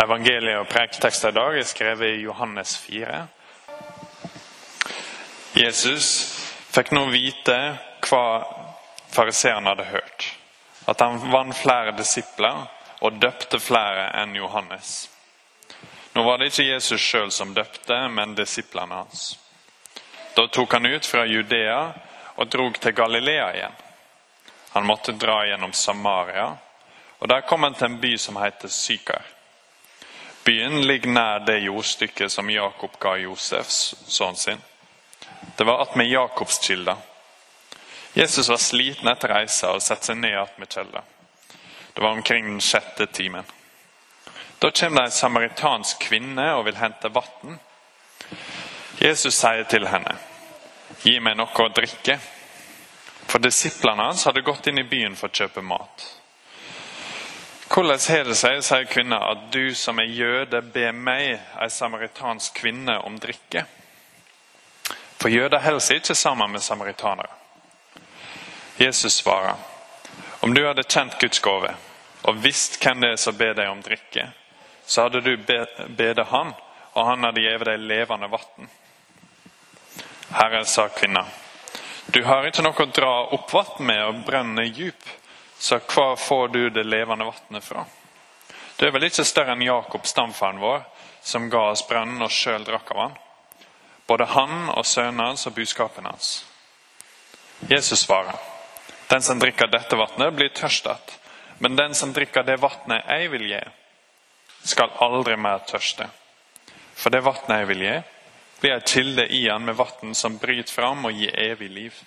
Evangeliet og preketeksten i dag er skrevet i Johannes 4. Jesus fikk nå vite hva fariseeren hadde hørt. At han vant flere disipler og døpte flere enn Johannes. Nå var det ikke Jesus sjøl som døpte, men disiplene hans. Da tok han ut fra Judea og drog til Galilea igjen. Han måtte dra gjennom Samaria, og der kom han til en by som heter Sykar. Byen ligger nær det jordstykket som Jakob ga Josefs sønn sin. Det var attmed Jakobskilda. Jesus var sliten etter reisa og satte seg ned attmed kjelda. Det var omkring den sjette timen. Da kommer det en samaritansk kvinne og vil hente vann. Jesus sier til henne, 'Gi meg noe å drikke.' For disiplene hans hadde gått inn i byen for å kjøpe mat. Hvordan har det seg, sier kvinna, at du som er jøde ber meg, ei samaritansk kvinne, om drikke? For jøder holder seg ikke sammen med samaritanere. Jesus svarer, om du hadde kjent Guds gave og visst hvem det er som ber deg om drikke, så hadde du bedt han, og han hadde gitt deg levende vann. Herre, sa kvinna, du har ikke noe å dra opp vann med og brenne djup, så hva får du det levende vannet fra? Du er vel ikke større enn Jakob, stamfaren vår, som ga oss brønnen og sjøl drakk av han? Både han og sønnen hans og budskapen hans. Jesus svarer, den som drikker dette vannet, blir tørstet, men den som drikker det vannet jeg vil gi, skal aldri mer tørste. For det vannet jeg vil gi, blir ei kilde i han med vann som bryter fram og gir evig liv.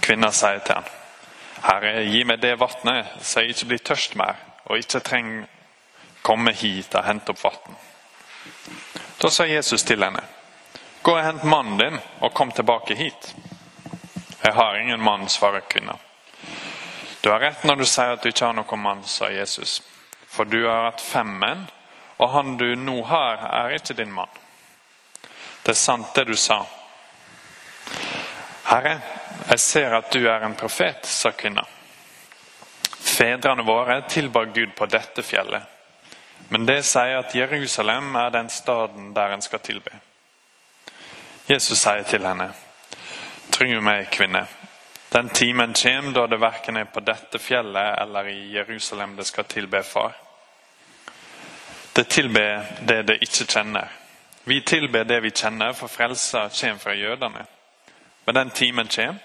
Kvinna sier til han, Herre, gi meg det vannet, så jeg ikke blir tørst mer, og ikke trenger komme hit og hente opp vann. Da sa Jesus til henne, Gå og hent mannen din, og kom tilbake hit. Jeg har ingen mann, svarer kvinna. Du har rett når du sier at du ikke har noen mann, sa Jesus. For du har hatt fem menn, og han du nå har, er ikke din mann. Det er sant det du sa. Herre, jeg ser at du er en profet, sa kvinna. Fedrene våre tilba Gud på dette fjellet. Men det sier at Jerusalem er den staden der en skal tilbe. Jesus sier til henne, Tro meg, kvinne, den timen kommer da det verken er på dette fjellet eller i Jerusalem det skal tilbe Far. Det tilber det det ikke kjenner. Vi tilber det vi kjenner, for frelsa kommer fra jødene. Men den timen kommer.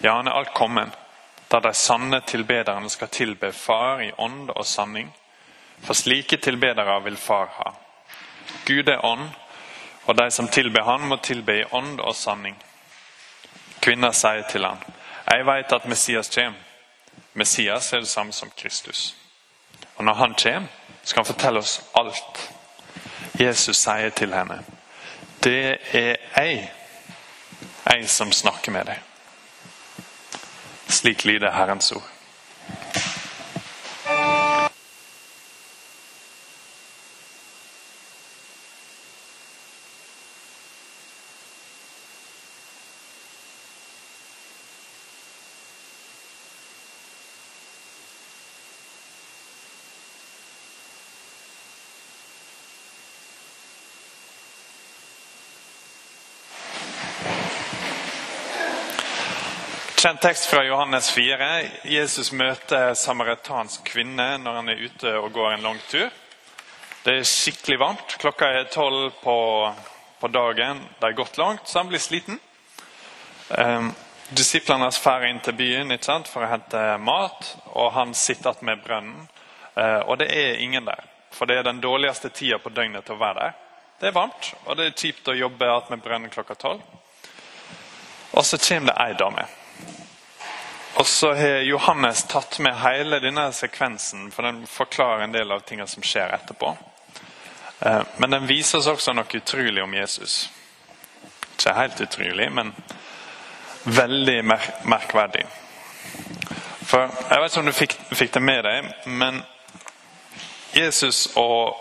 Ja, han er alt kommet, da de sanne tilbederne skal tilbe Far i ånd og sanning. For slike tilbedere vil Far ha. Gud er ånd, og de som tilber Han, må tilbe i ånd og sanning. Kvinner sier til han, Jeg vet at Messias kommer. Messias er det samme som Kristus. Og når han kommer, skal han fortelle oss alt. Jesus sier til henne, Det er jeg, jeg som snakker med deg. Slik lyder Herrens ord. Kjent tekst fra Johannes 4. Jesus møter samaritansk kvinne når han er ute og går en lang tur. Det er skikkelig varmt. Klokka er tolv på, på, dagen. Det er gått langt, så han blir sliten. Um, Disiplene drar inn til byen sant, for å hente mat, og han sitter igjen med brønnen. Uh, og det er ingen der, for det er den dårligste tida på døgnet til å være der. Det er varmt, og det er kjipt å jobbe igjen med brønnen klokka tolv. Og så kommer det ei dame. Og så har Johannes tatt med hele denne sekvensen, for den forklarer en del av tingene som skjer etterpå. Eh, men den viser oss også noe utrolig om Jesus. Ikke helt utrolig, men veldig merkverdig. For Jeg vet ikke om du fikk, fikk det med deg, men Jesus og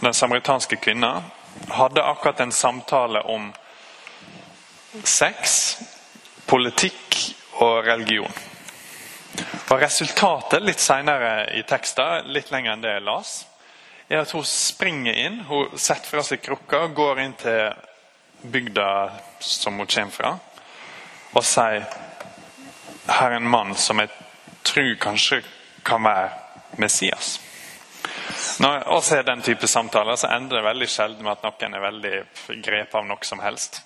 den samaritanske kvinna hadde akkurat en samtale om sex, politikk og religion. Og Resultatet litt senere i teksten, litt lenger enn det jeg las, er at hun springer inn, hun setter fra seg krukka, går inn til bygda som hun kommer fra, og sier her er en mann som jeg tror kanskje kan være Messias. Når jeg også er den type samtaler, så ender det veldig sjelden med at noen er veldig grepet av noe som helst.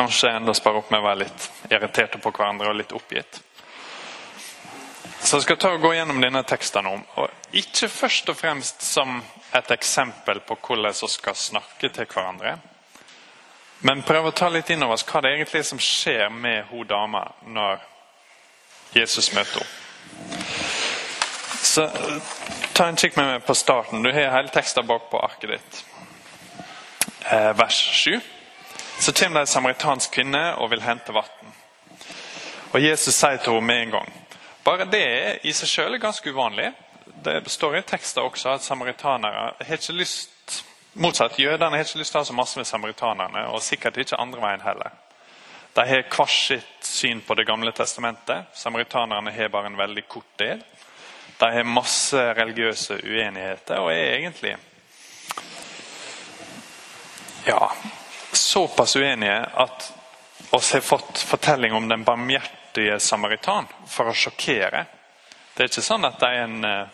Kanskje enda spare opp med å være litt irriterte på hverandre og litt oppgitt. Så jeg skal ta og gå gjennom denne teksten nå. Og ikke først og fremst som et eksempel på hvordan vi skal snakke til hverandre. Men prøve å ta litt inn over oss hva det egentlig er som skjer med hun dama når Jesus møter henne. Så ta en kikk med meg på starten. Du har hele teksten bak på arket ditt. Eh, vers 7. Så kommer det en samaritansk kvinne og vil hente vann. Og Jesus sier til henne med en gang bare det i seg er ganske uvanlig. Det står i teksten også at samaritanere har ikke lyst Motsatt, jødene har ikke lyst til å ha så masse med samaritanerne, og sikkert ikke andre veien heller. De har hvert sitt syn på Det gamle testamentet. Samaritanerne har bare en veldig kort del. De har masse religiøse uenigheter og er egentlig ja, såpass uenige at oss har fått fortelling om den barmhjertige samaritan for å sjokkere. Det er ikke sånn at det er en uh,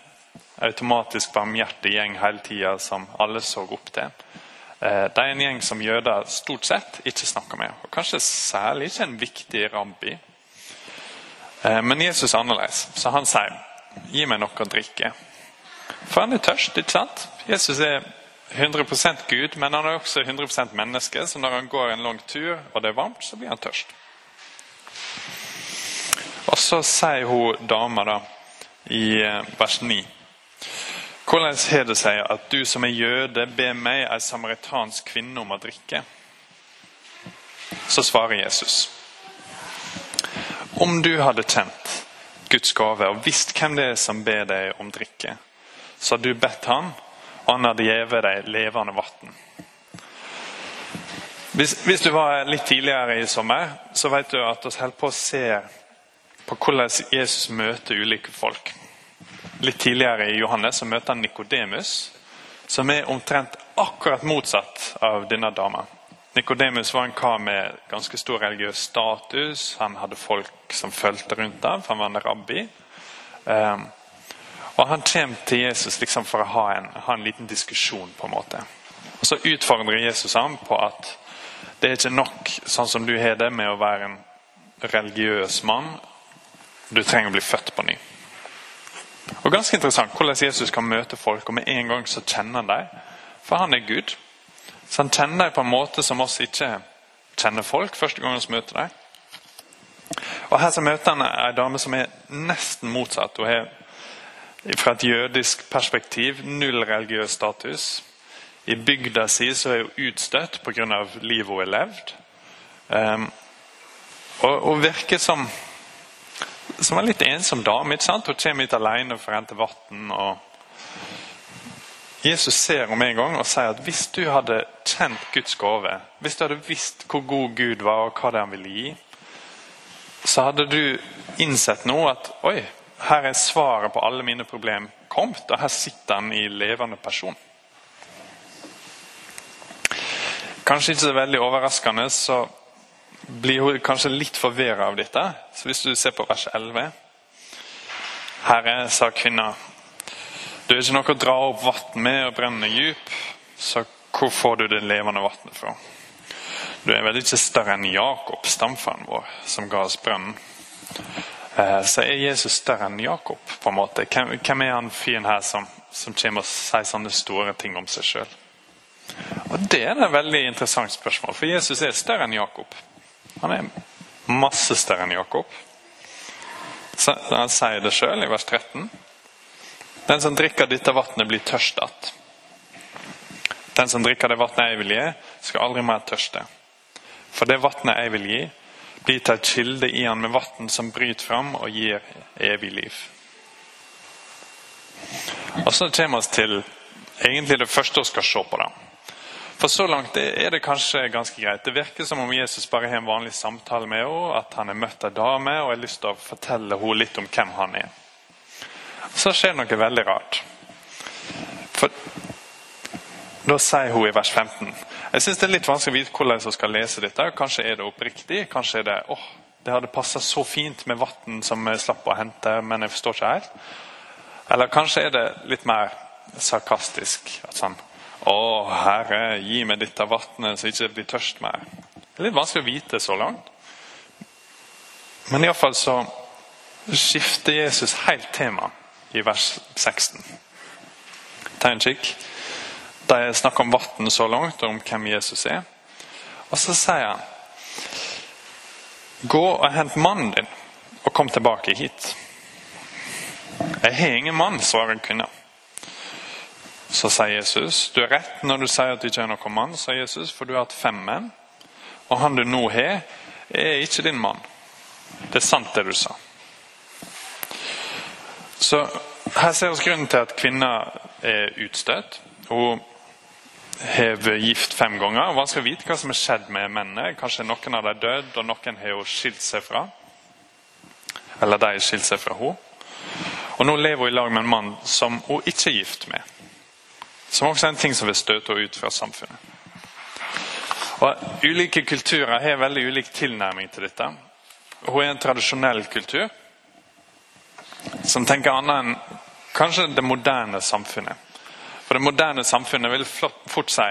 automatisk barmhjertig gjeng hele tida som alle så opp til. Uh, det er en gjeng som jøder stort sett ikke snakker med, og kanskje særlig ikke en viktig rabbi. Uh, men Jesus er annerledes, så han sier 'gi meg noe å drikke'. For han er tørst, ikke sant? Jesus er 100% Gud, men han er også 100% menneske, så når han går en lang tur og det er varmt, så blir han tørst. Og så sier hun dama da, i eh, vers 9 Hvordan har det seg at du som er jøde, ber meg, ei samaritansk kvinne, om å drikke? Så svarer Jesus. Om du hadde kjent Guds gave og visst hvem det er som ber deg om drikke, så hadde du bedt han, han hadde gitt deg levende vann. Hvis, hvis, du var litt tidligere i sommer, så vet du at vi holder på å se på hvordan Jesus møter ulike folk. Litt tidligere i Johannes så møter han Nikodemus, som er omtrent akkurat motsatt av denne dama. Nikodemus var en kar med ganske stor religiøs status. Han hadde folk som fulgte rundt ham, for han var en rabbi. Um, og Han kommer til Jesus liksom for å ha en, ha en, liten diskusjon. på en måte. Og Så utfordrer Jesus ham på at det er ikke nok sånn som du har det med å være en religiøs mann du trenger å bli født på ny. Og Ganske interessant hvordan Jesus kan møte folk, og med en gang så kjenner han dem. For han er Gud. Så han kjenner dem på en måte som oss ikke kjenner folk første gang vi møter dem. Og Her så møter han ei dame som er nesten motsatt. Hun har fra et jødisk perspektiv null religiøs status. I bygda si så er hun utstøtt pga. livet hun har levd. Um, og, og virker som som en litt ensom dame. ikke sant? Hun kommer hit alene for å hente vann. Jesus ser henne en gang og sier at hvis du hadde kjent Guds gave, hvis du hadde visst hvor god Gud var og hva det han ville gi, så hadde du innsett nå at oi, her er svaret på alle mine problemer kommet, og her sitter han i levende person. Kanskje ikke så veldig overraskende, så blir hun kanskje litt forvirra av dette. Så hvis du ser på vers 11 Herre, sa kvinna, du er ikke noe å dra opp vann med og brenne djup, så hvor får du det levende vannet fra? Du er vel ikke større enn Jakob, stamfaren vår, som ga oss brønnen. Eh, så er Jesus større enn Jakob, på en måte. Hvem, er han fyren her som, som kommer og sier sånne store ting om seg sjøl? Det er et veldig interessant spørsmål, for Jesus er større enn Jakob. Han er masse større enn Jakob. Han sier det sjøl i vers 13. Den som drikker dette vannet, blir tørst att. Den som drikker det vannet jeg vil gi, skal aldri mer tørste. For det vannet jeg vil gi, til et kilde i han med vann som bryter fram og gir evig liv. Og Så kommer vi til egentlig det første vi skal se på. det. For så langt er det kanskje ganske greit. Det virker som om Jesus bare har en vanlig samtale med henne, at han har møtt en dame og har lyst til å fortelle henne litt om hvem han er. Så skjer det noe veldig rart. For da sier hun i vers 15 Jeg syns det er litt vanskelig å vite hvordan jeg skal lese dette. Kanskje er det oppriktig. Kanskje er det åh, det hadde passa så fint med vann som jeg slapp å hente, men jeg forstår ikke helt. Eller kanskje er det litt mer sarkastisk. At sånn Å, Herre, gi meg dette vannet så jeg ikke blir tørst mer. Det er litt vanskelig å vite så langt. Men iallfall så skifter Jesus helt tema i vers 16. Ta en kikk. De snakker om vann så langt, og om hvem Jesus er. Og så sier han Gå og hent mannen din, og kom tilbake hit. Jeg har ingen mann, svarer kvinnen. Så sier Jesus, du er rett når du sier at du ikke har noen mann, sa Jesus, for du har hatt fem menn. Og han du nå har, er ikke din mann. Det er sant, det du sa. Så her ser vi grunnen til at kvinner er utstøtt. Hun har vært gift fem ganger. Vanskelig å vite hva som har skjedd med mennene. Kanskje noen av dem er død, og noen har hun skilt seg fra. Eller de har skilt seg fra henne. Og nå lever hun i lag med en mann som hun ikke er gift med. Som også er en ting som vil støte henne ut fra samfunnet. Og Ulike kulturer har veldig ulik tilnærming til dette. Hun er en tradisjonell kultur som tenker annet enn kanskje det moderne samfunnet. For det moderne samfunnet vil fort si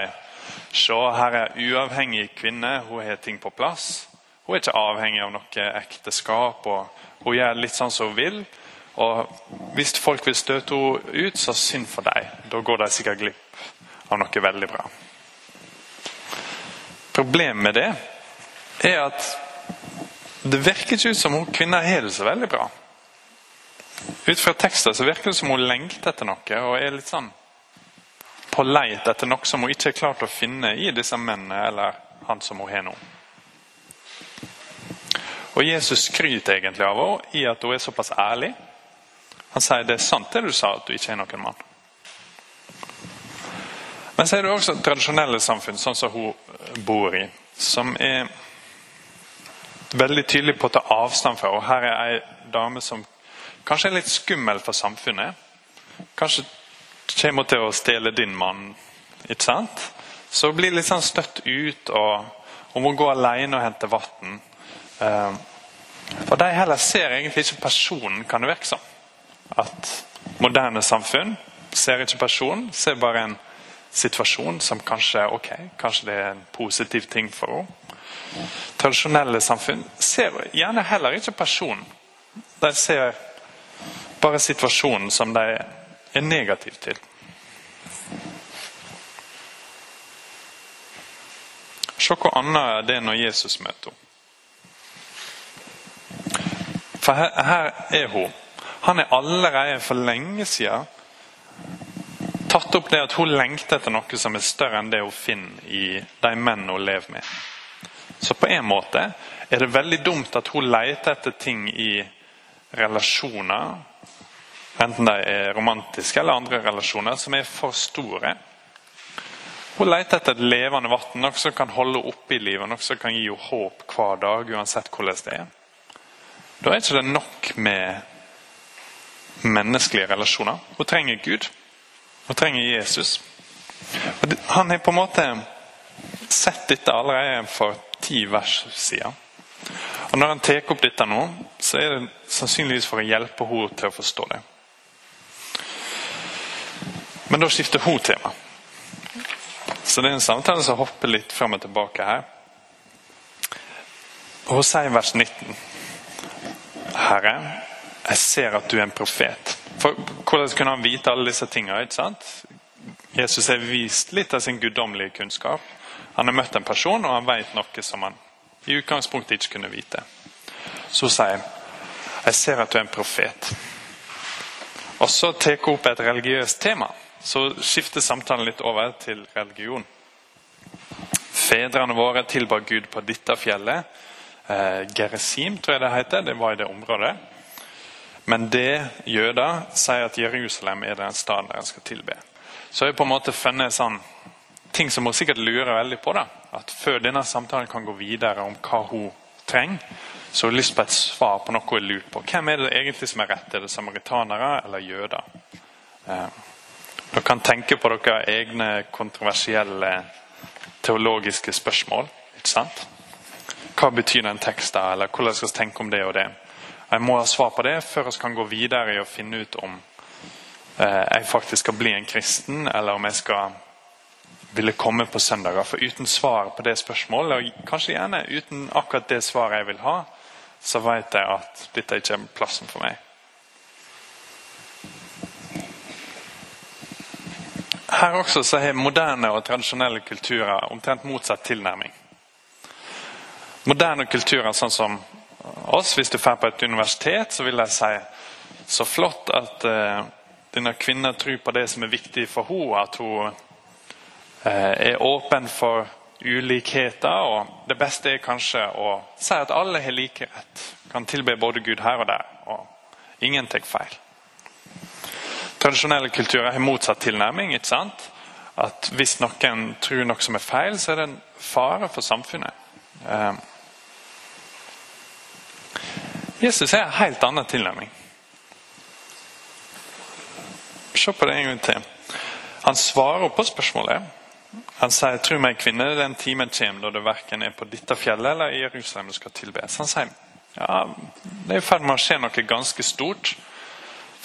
Se, her er uavhengig kvinne, hun har ting på plass. Hun er ikke avhengig av noe ekteskap, og hun gjør litt sånn som hun vil. Og Hvis folk vil støte henne ut, så synd for dem. Da går de sikkert glipp av noe veldig bra. Problemet med det er at det virker ikke ut som hun kvinner har det så veldig bra. Ut fra teksten så virker det som hun lengter etter noe og er litt sånn på leit etter noe som hun ikke har klart å finne i disse mennene eller han som hun har nå. Og Jesus skryter egentlig av henne i at hun er såpass ærlig. Han sier det er sant det du sa, at du ikke er noen mann. Men så er det også tradisjonelle samfunn, sånn som hun bor i, som er veldig tydelig på å ta avstand fra. Og her er ei dame som kanskje er litt skummel for samfunnet. Kanskje kommer til å stjele din mann. ikke sant? Så blir sånn støtt ut, og hun må gå alene og hente vann. Uh, og de heller ser egentlig ikke personen, kan det virke som. At moderne samfunn ser ikke personen, ser bare en situasjon som kanskje er ok, kanskje det er en positiv ting for henne. Tradisjonelle samfunn ser gjerne heller ikke personen. De ser bare situasjonen som de er negative til. Se hvor annet det er når Jesus møter henne. For her, her er hun. Han er allerede for lenge siden tatt opp det at hun lengter etter noe som er større enn det hun finner i de mennene hun lever med. Så på en måte er det veldig dumt at hun leter etter ting i relasjoner, enten de er romantiske eller andre relasjoner, som er for store. Hun leter etter et levende vann, noe som kan holde oppe i livet, noe som kan gi henne håp hver dag, uansett hvordan det er. Da er ikke det nok med menneskelige relasjoner. Hun trenger Gud. Hun trenger Jesus. Han har på en måte sett dette allerede for ti vers siden. Og Når han tar opp dette nå, så er det sannsynligvis for å hjelpe henne til å forstå det. Men da skifter hun tema. Så det er en samtale som hopper litt fram og tilbake her. Og Hun sier i vers 19.: Herre, jeg ser at du er en profet. For Hvordan kunne han vite alle disse tingene? ikke sant? Jesus har vist litt av sin guddommelige kunnskap. Han har møtt en person, og han vet noe som han i utgangspunktet ikke kunne vite. Så hun sier jeg ser at du er en profet. Og så tar hun opp et religiøst tema. Så skifter samtalen litt over til religion. Fedrene våre tilba Gud på dette fjellet. Eh, Geresim, tror jeg det heter. Det var i det området. Men det jøder sier at Jerusalem er den staden der en skal tilbe. Så har jeg på en måte funnet sånn ting som hun sikkert lurer veldig på. da, at Før denne samtalen kan gå videre om hva hun trenger, så har hun lyst på et svar på noe hun lurer på. Hvem er det egentlig som er rett? Er det samaritanere eller jøder? Eh, dere kan tenke på deres egne kontroversielle teologiske spørsmål. ikke sant? Hva betyr den teksten, eller hvordan skal vi tenke om det og det? Jeg må ha svar på det før vi kan gå videre i å finne ut om eh, jeg faktisk skal bli en kristen, eller om jeg skal ville komme på søndager. For uten svar på det spørsmålet, og kanskje gjerne uten akkurat det svaret jeg vil ha, så vet jeg at dette ikke er plassen for meg. Her også så har moderne og tradisjonelle kulturer omtrent motsatt tilnærming. Moderne kulturer sånn som oss, hvis du drar på et universitet, så vil jeg si så flott at uh, denne kvinnen tror på det som er viktig for henne. At hun uh, er åpen for ulikheter. Og det beste er kanskje å si at alle har like rett. Kan tilbe både Gud her og der. Og ingen tar feil. Tradisjonelle kulturer har motsatt tilnærming. ikke sant? At Hvis noen tror noe som er feil, så er det en fare for samfunnet. Um, Jesus har en helt annen tilnærming. Se på det en gang til. Han svarer på spørsmålet. Han sier, 'Tro meg, kvinne, den timen kommer da det verken er på dette fjellet eller i Jerusalem du skal tilbes.' Han sier, ja, det er i ferd med å skje noe ganske stort.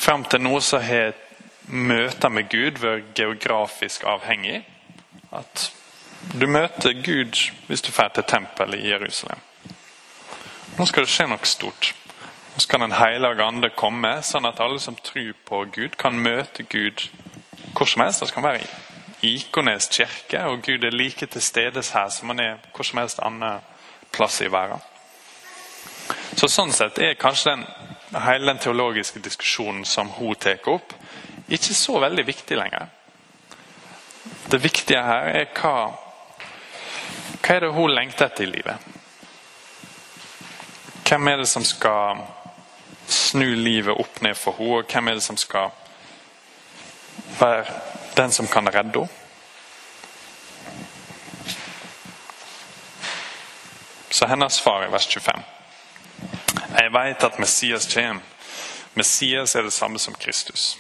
Fram til nå så har møter med Gud vært geografisk avhengig. At du møter Gud hvis du drar til tempelet i Jerusalem. Nå skal det skje noe stort. Nå skal Den hellige ande komme, sånn at alle som tror på Gud, kan møte Gud hvor som helst. Det kan være i Ikones kirke, og Gud er like til stede her som han er hvor som helst annen plass i verden. Så Sånn sett er kanskje den, hele den teologiske diskusjonen som hun tar opp, ikke så veldig viktig lenger. Det viktige her er hva, hva er det hun lengter etter i livet. Hvem er det som skal snu livet opp ned for henne, og hvem er det som skal være den som kan redde henne? Så hennes svar er vers 25. Jeg vet at Messias kommer. Messias er det samme som Kristus.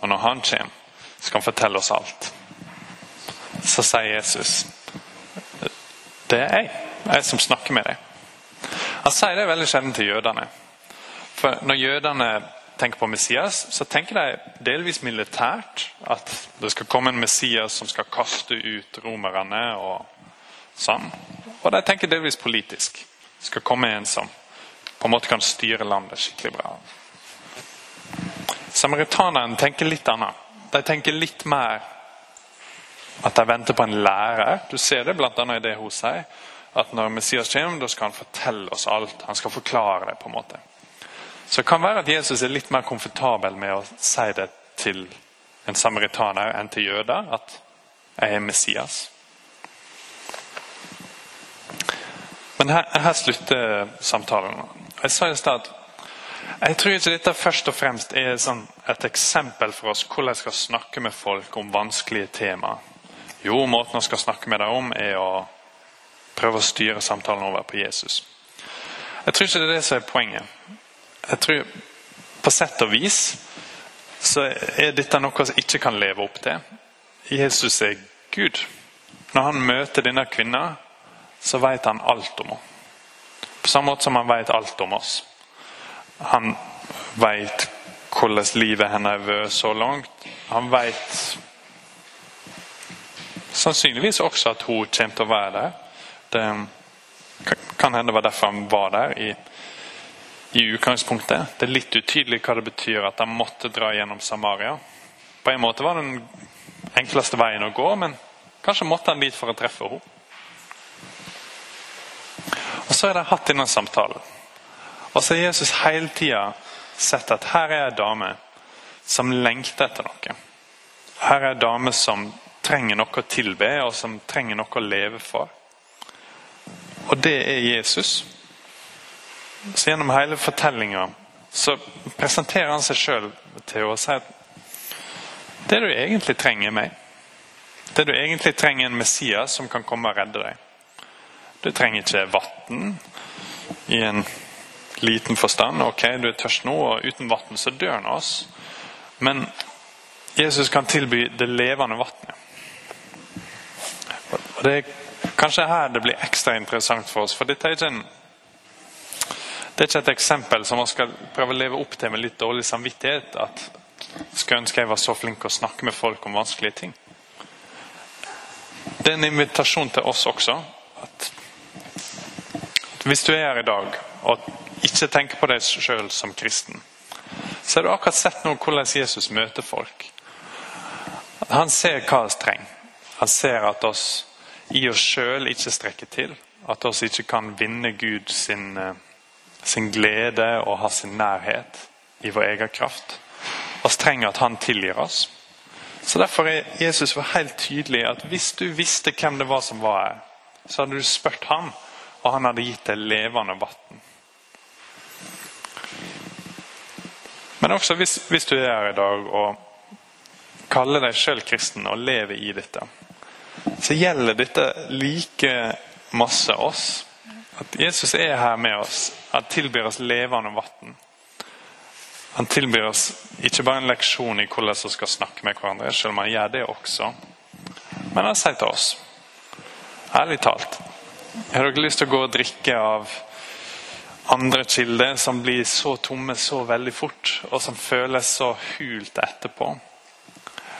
Og når han kommer, skal han fortelle oss alt. Så sier Jesus det er jeg. Jeg som snakker med deg. Han sier det veldig sjelden til jødene. For Når jødene tenker på Messias, så tenker de delvis militært. At det skal komme en Messias som skal kaste ut romerne og sånn. Og de tenker delvis politisk. Det skal komme en som på en måte kan styre landet skikkelig bra. Samaritanerne tenker litt annet. De tenker litt mer at de venter på en lærer. Du ser det bl.a. i det hun sier. At når Messias kommer, da skal han fortelle oss alt. Han skal forklare det. på en måte. Så det kan være at Jesus er litt mer komfortabel med å si det til en samaritaner enn til jøder. At jeg er Messias. Men her, her slutter samtalen. Jeg sa i stad jeg tror ikke dette først og fremst er sånn et eksempel for oss hvordan jeg skal snakke med folk om vanskelige temaer. Jo, måten jeg skal snakke med dem om, er å prøve å styre samtalen over på Jesus. Jeg tror ikke det er det som er poenget. Jeg tror På sett og vis så er dette noe som ikke kan leve opp til. Jesus er Gud. Når han møter denne kvinnen, så vet han alt om henne. På samme måte som han vet alt om oss. Han vet hvordan livet hennes har vært så langt. Han vet sannsynligvis også at hun kommer til å være der. Det kan hende det var derfor han var der i, i utgangspunktet. Det er litt utydelig hva det betyr at han måtte dra gjennom Samaria. På en måte var det den enkleste veien å gå, men kanskje måtte han dit for å treffe henne. Så har de hatt denne samtalen. Og så har Jesus hele tida sett at her er ei dame som lengter etter noe. Her er ei dame som trenger noe å tilbe, og som trenger noe å leve for. Og det er Jesus. Så Gjennom hele fortellinga presenterer han seg sjøl til å si at det du egentlig trenger meg, Det du egentlig trenger, er en Messias som kan komme og redde deg. Du trenger ikke vann i en liten forstand. Ok, du er tørst nå, og uten vann så dør han oss. Men Jesus kan tilby det levende vannet. Og Det er kanskje her det blir ekstra interessant for oss. For dette er ikke en det er ikke et eksempel som man skal prøve å leve opp til med litt dårlig samvittighet. At skulle ønske jeg var så flink å snakke med folk om vanskelige ting. Det er en invitasjon til oss også. At hvis du er her i dag og ikke tenker på deg sjøl som kristen, så har du akkurat sett nå hvordan Jesus møter folk. Han ser hva vi trenger. Han ser at oss i oss sjøl ikke strekker til. At oss ikke kan vinne Gud sin, eh, sin glede og ha sin nærhet i vår egen kraft. Vi trenger at han tilgir oss. Så Derfor er Jesus helt tydelig at hvis du visste hvem det var som var her, så hadde du spurt ham, og han hadde gitt deg levende vann. Men også hvis, hvis, du er her i dag og kaller deg sjøl kristen og lever i dette, så gjelder dette like masse oss. At Jesus er her med oss, Han tilbyr oss levende vann. Han tilbyr oss ikke bare en leksjon i hvordan vi skal snakke med hverandre, selv om han gjør det også. Men han sier til oss, ærlig talt, har dere lyst til å gå og drikke av andre kilder som blir så tomme så veldig fort, og som føles så hult etterpå?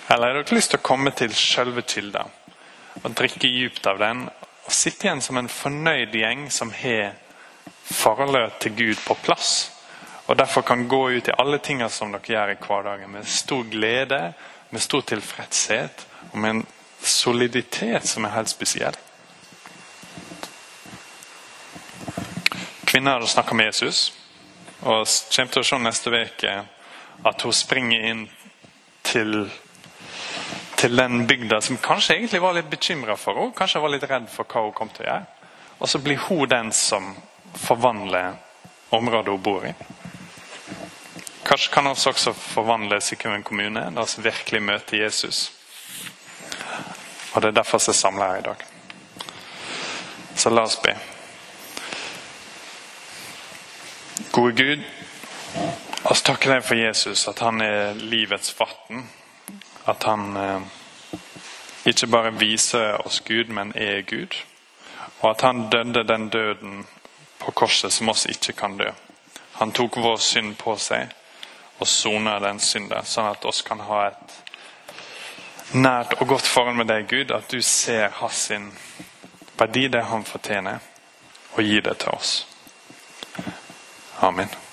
Eller har dere lyst til å komme til selve kilda og drikke dypt av den, og sitte igjen som en fornøyd gjeng som har forholdet til Gud på plass? Og derfor kan gå ut i alle tingene som dere gjør i hverdagen med stor glede, med stor tilfredshet og med en soliditet som er helt spesiell. Kvinner hadde snakka med Jesus, og kommer til å se neste uke at hun springer inn til, til den bygda som kanskje egentlig var litt bekymra for henne, kanskje var litt redd for hva hun kom til å gjøre. Og så blir hun den som forvandler området hun bor i. Kanskje kan vi også forvandle Sykkylven kommune, der vi virkelig møter Jesus. Og Det er derfor vi er samla her i dag. Så la oss be. Gode Gud, oss takker deg for Jesus, at han er livets vann. At han eh, ikke bare viser oss Gud, men er Gud. Og at han døde den døden på korset som oss ikke kan dø. Han tok vår synd på seg og sona den synden, sånn at oss kan ha et nært og godt forhold med deg, Gud. At du ser hans verdi, det han fortjener, og gir det til oss. Amen.